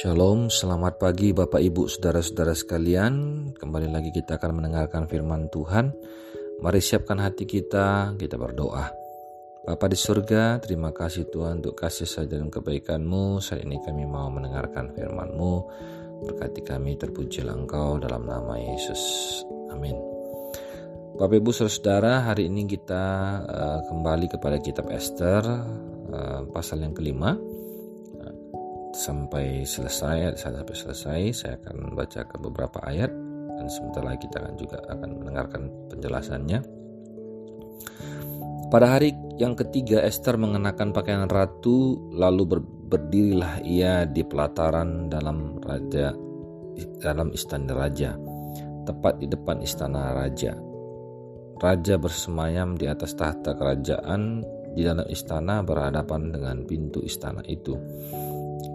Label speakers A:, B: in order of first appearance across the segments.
A: Shalom, selamat pagi Bapak Ibu Saudara-saudara sekalian. Kembali lagi kita akan mendengarkan firman Tuhan. Mari siapkan hati kita, kita berdoa. Bapa di surga, terima kasih Tuhan untuk kasih sayang dan kebaikan-Mu. Saat ini kami mau mendengarkan firman-Mu. Berkati kami terpujilah Engkau dalam nama Yesus. Amin. Bapak Ibu Saudara, hari ini kita uh, kembali kepada kitab Esther uh, Pasal yang kelima sampai selesai sampai selesai saya akan membacakan beberapa ayat dan sebentar lagi kita akan juga akan mendengarkan penjelasannya. Pada hari yang ketiga Esther mengenakan pakaian ratu lalu ber, berdirilah ia di pelataran dalam raja dalam istana raja tepat di depan istana raja. Raja bersemayam di atas tahta kerajaan di dalam istana berhadapan dengan pintu istana itu.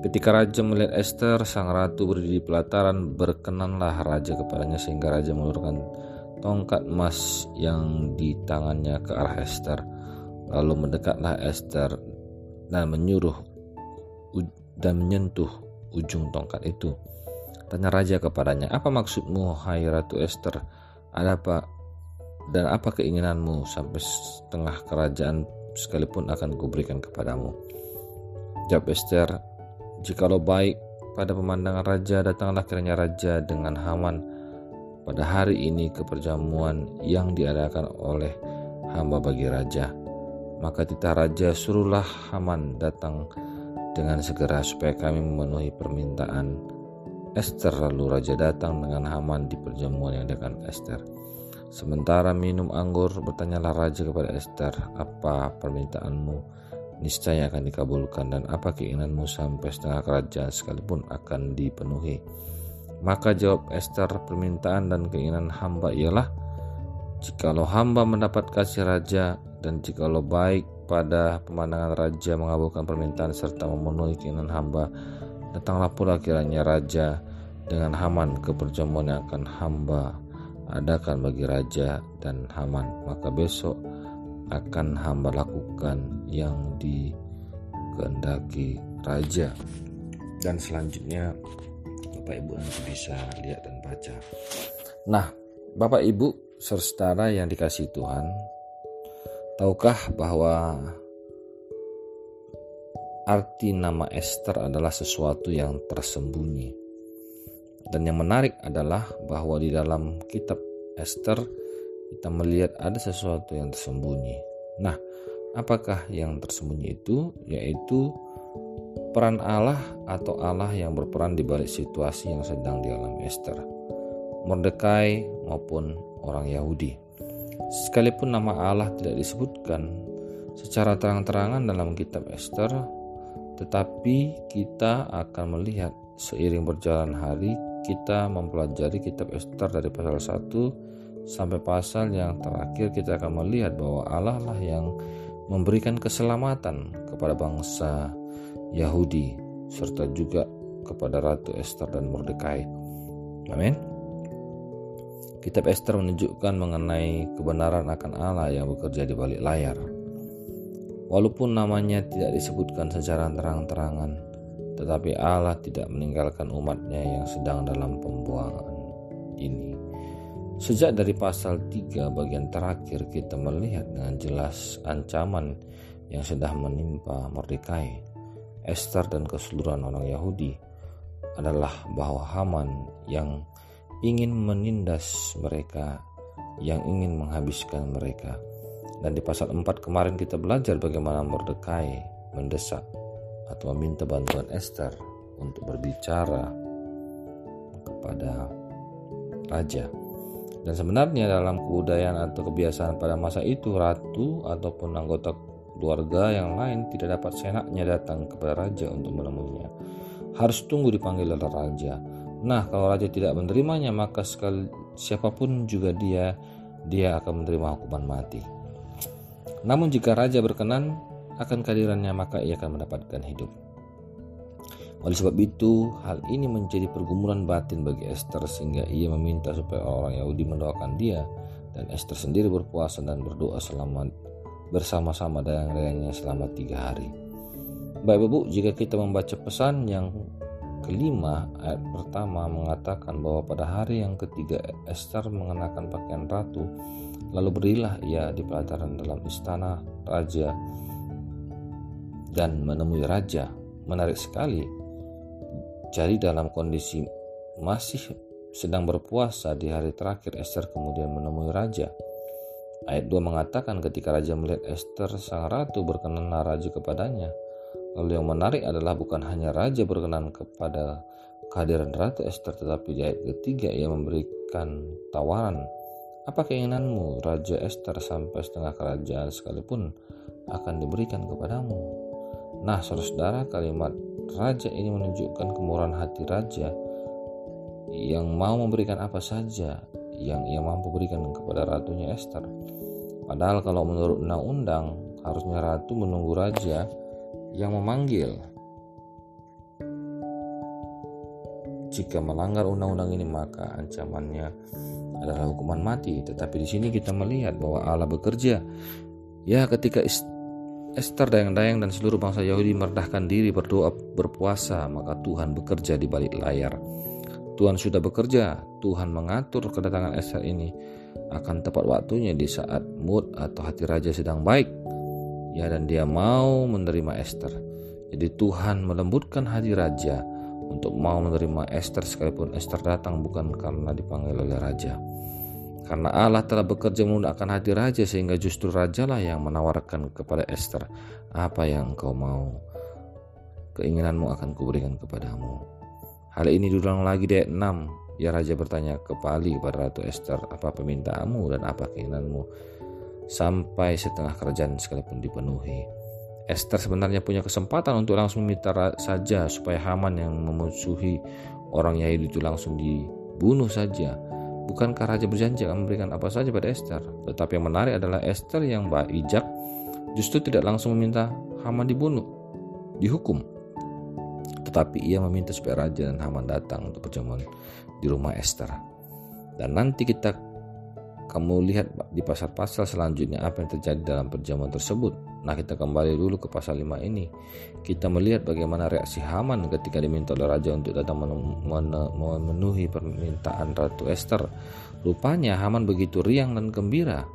A: Ketika raja melihat Esther, sang ratu berdiri di pelataran, berkenanlah raja kepadanya sehingga raja menurunkan tongkat emas yang di tangannya ke arah Esther. Lalu mendekatlah Esther dan menyuruh dan menyentuh ujung tongkat itu. Tanya raja kepadanya, "Apa maksudmu, hai Ratu Esther? Ada apa dan apa keinginanmu sampai setengah kerajaan sekalipun akan kuberikan kepadamu?" Jawab Esther, Jikalau baik pada pemandangan raja, datanglah kiranya raja dengan Haman pada hari ini ke perjamuan yang diadakan oleh hamba bagi raja. Maka titah raja suruhlah Haman datang dengan segera supaya kami memenuhi permintaan Esther. Lalu raja datang dengan Haman di perjamuan yang diadakan Esther. Sementara minum anggur, bertanyalah raja kepada Esther, apa permintaanmu? Niscaya akan dikabulkan dan apa keinginanmu sampai setengah kerajaan sekalipun akan dipenuhi. Maka jawab Esther permintaan dan keinginan hamba ialah jikalau hamba mendapat kasih raja dan jikalau baik pada pemandangan raja mengabulkan permintaan serta memenuhi keinginan hamba datanglah pula kiranya raja dengan Haman ke perjamuan yang akan hamba adakan bagi raja dan Haman maka besok akan hamba lakukan yang dikehendaki raja. Dan selanjutnya Bapak Ibu nanti bisa lihat dan baca. Nah Bapak Ibu saudara yang dikasih Tuhan tahukah bahwa arti nama Esther adalah sesuatu yang tersembunyi? Dan yang menarik adalah bahwa di dalam kitab Esther kita melihat ada sesuatu yang tersembunyi. Nah, apakah yang tersembunyi itu? Yaitu peran Allah atau Allah yang berperan di balik situasi yang sedang dialami Esther, Mordekai maupun orang Yahudi. Sekalipun nama Allah tidak disebutkan secara terang-terangan dalam kitab Esther, tetapi kita akan melihat seiring berjalan hari kita mempelajari kitab Esther dari pasal 1 sampai pasal yang terakhir kita akan melihat bahwa Allah lah yang memberikan keselamatan kepada bangsa Yahudi serta juga kepada Ratu Esther dan Mordekai. Amin. Kitab Esther menunjukkan mengenai kebenaran akan Allah yang bekerja di balik layar. Walaupun namanya tidak disebutkan secara terang-terangan, tetapi Allah tidak meninggalkan umatnya yang sedang dalam pembuangan ini. Sejak dari pasal 3 bagian terakhir kita melihat dengan jelas ancaman yang sedang menimpa Mordekai, Esther dan keseluruhan orang Yahudi adalah bahwa Haman yang ingin menindas mereka, yang ingin menghabiskan mereka. Dan di pasal 4 kemarin kita belajar bagaimana Mordekai mendesak atau meminta bantuan Esther untuk berbicara kepada raja. Dan sebenarnya dalam kebudayaan atau kebiasaan pada masa itu ratu ataupun anggota keluarga yang lain tidak dapat senaknya datang kepada raja untuk menemuinya. Harus tunggu dipanggil oleh raja. Nah, kalau raja tidak menerimanya, maka sekali siapa pun juga dia dia akan menerima hukuman mati. Namun jika raja berkenan akan kehadirannya, maka ia akan mendapatkan hidup. Oleh sebab itu, hal ini menjadi pergumulan batin bagi Esther sehingga ia meminta supaya orang Yahudi mendoakan dia dan Esther sendiri berpuasa dan berdoa selama bersama-sama rekannya selama tiga hari. Baik Ibu, jika kita membaca pesan yang kelima ayat pertama mengatakan bahwa pada hari yang ketiga Esther mengenakan pakaian ratu lalu berilah ia di pelataran dalam istana raja dan menemui raja menarik sekali jadi dalam kondisi masih sedang berpuasa di hari terakhir Esther kemudian menemui raja. Ayat 2 mengatakan ketika raja melihat Esther sang ratu berkenanlah raja kepadanya. Lalu yang menarik adalah bukan hanya raja berkenan kepada kehadiran Ratu Esther tetapi di ayat ketiga ia memberikan tawaran apa keinginanmu Raja Esther sampai setengah kerajaan sekalipun akan diberikan kepadamu? Nah saudara kalimat raja ini menunjukkan kemurahan hati raja yang mau memberikan apa saja yang ia mampu berikan kepada ratunya Esther padahal kalau menurut undang-undang harusnya ratu menunggu raja yang memanggil. Jika melanggar undang-undang ini maka ancamannya adalah hukuman mati. Tetapi di sini kita melihat bahwa Allah bekerja. Ya ketika Esther dayang-dayang dan seluruh bangsa Yahudi merendahkan diri berdoa berpuasa maka Tuhan bekerja di balik layar. Tuhan sudah bekerja, Tuhan mengatur kedatangan Esther ini akan tepat waktunya di saat mood atau hati raja sedang baik ya dan dia mau menerima Esther. Jadi Tuhan melembutkan hati raja untuk mau menerima Esther sekalipun Esther datang bukan karena dipanggil oleh raja. Karena Allah telah bekerja melunakkan hati raja sehingga justru rajalah yang menawarkan kepada Esther apa yang kau mau. Keinginanmu akan kuberikan kepadamu. Hal ini diulang lagi di ayat 6. Ya raja bertanya kembali kepada Ratu Esther, apa permintaanmu dan apa keinginanmu? sampai setengah kerajaan sekalipun dipenuhi. Esther sebenarnya punya kesempatan untuk langsung meminta saja supaya Haman yang memusuhi orang Yahudi itu langsung dibunuh saja. Bukankah raja berjanji akan memberikan apa saja pada Esther? Tetapi yang menarik adalah Esther yang bijak justru tidak langsung meminta Haman dibunuh, dihukum. Tetapi ia meminta supaya raja dan Haman datang untuk perjamuan di rumah Esther. Dan nanti kita kamu lihat di pasal-pasal selanjutnya apa yang terjadi dalam perjamuan tersebut. Nah kita kembali dulu ke pasal 5 ini. Kita melihat bagaimana reaksi Haman ketika diminta oleh raja untuk datang memenuhi permintaan Ratu Esther. Rupanya Haman begitu riang dan gembira.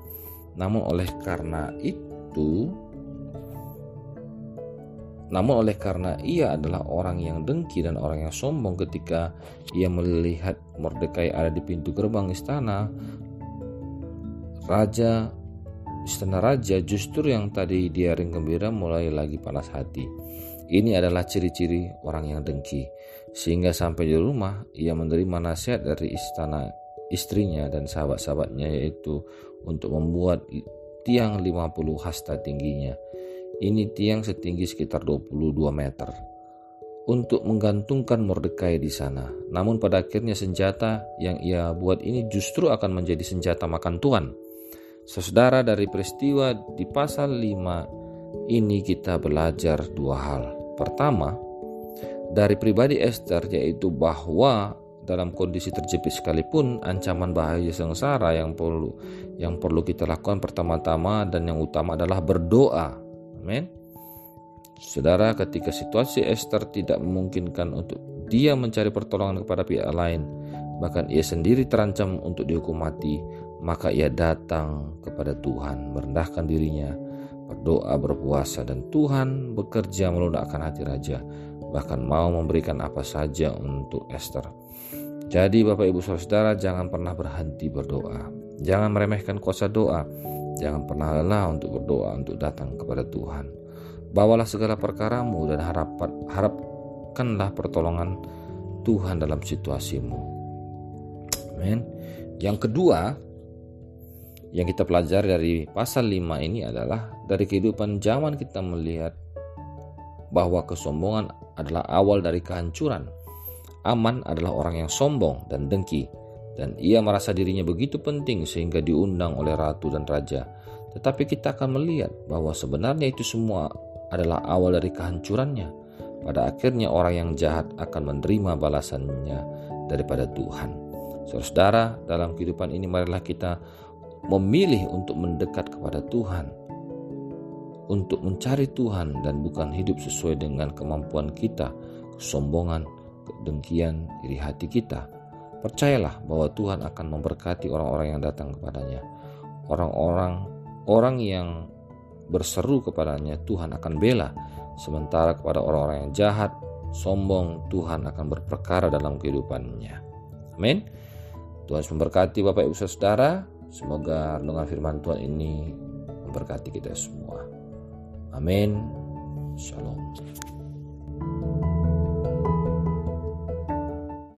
A: Namun oleh karena itu namun oleh karena ia adalah orang yang dengki dan orang yang sombong ketika ia melihat Mordekai ada di pintu gerbang istana, Raja istana raja justru yang tadi dia ring gembira mulai lagi panas hati. Ini adalah ciri-ciri orang yang dengki. Sehingga sampai di rumah ia menerima nasihat dari istana istrinya dan sahabat-sahabatnya yaitu untuk membuat tiang 50 hasta tingginya. Ini tiang setinggi sekitar 22 meter untuk menggantungkan Mordekai di sana. Namun pada akhirnya senjata yang ia buat ini justru akan menjadi senjata makan tuan Saudara dari peristiwa di pasal 5 ini kita belajar dua hal. Pertama, dari pribadi Esther yaitu bahwa dalam kondisi terjepit sekalipun ancaman bahaya sengsara yang perlu yang perlu kita lakukan pertama-tama dan yang utama adalah berdoa. Amin. Saudara, ketika situasi Esther tidak memungkinkan untuk dia mencari pertolongan kepada pihak lain, bahkan ia sendiri terancam untuk dihukum mati, maka ia datang kepada Tuhan, merendahkan dirinya, berdoa, berpuasa, dan Tuhan bekerja melunakkan hati raja, bahkan mau memberikan apa saja untuk Esther. Jadi Bapak Ibu Saudara jangan pernah berhenti berdoa. Jangan meremehkan kuasa doa. Jangan pernah lelah untuk berdoa untuk datang kepada Tuhan. Bawalah segala perkaramu dan harapan, harapkanlah pertolongan Tuhan dalam situasimu. Amin. Yang kedua, yang kita pelajari dari pasal 5 ini adalah dari kehidupan zaman kita melihat bahwa kesombongan adalah awal dari kehancuran. Aman adalah orang yang sombong dan dengki dan ia merasa dirinya begitu penting sehingga diundang oleh ratu dan raja. Tetapi kita akan melihat bahwa sebenarnya itu semua adalah awal dari kehancurannya. Pada akhirnya orang yang jahat akan menerima balasannya daripada Tuhan. Saudara, dalam kehidupan ini marilah kita memilih untuk mendekat kepada Tuhan, untuk mencari Tuhan dan bukan hidup sesuai dengan kemampuan kita, kesombongan, kedengkian iri hati kita. Percayalah bahwa Tuhan akan memberkati orang-orang yang datang kepadanya. Orang-orang orang yang berseru kepadanya Tuhan akan bela. Sementara kepada orang-orang yang jahat, sombong, Tuhan akan berperkara dalam kehidupannya. Amin. Tuhan memberkati Bapak Ibu Saudara. Semoga dengan firman Tuhan ini memberkati kita semua. Amin. Shalom.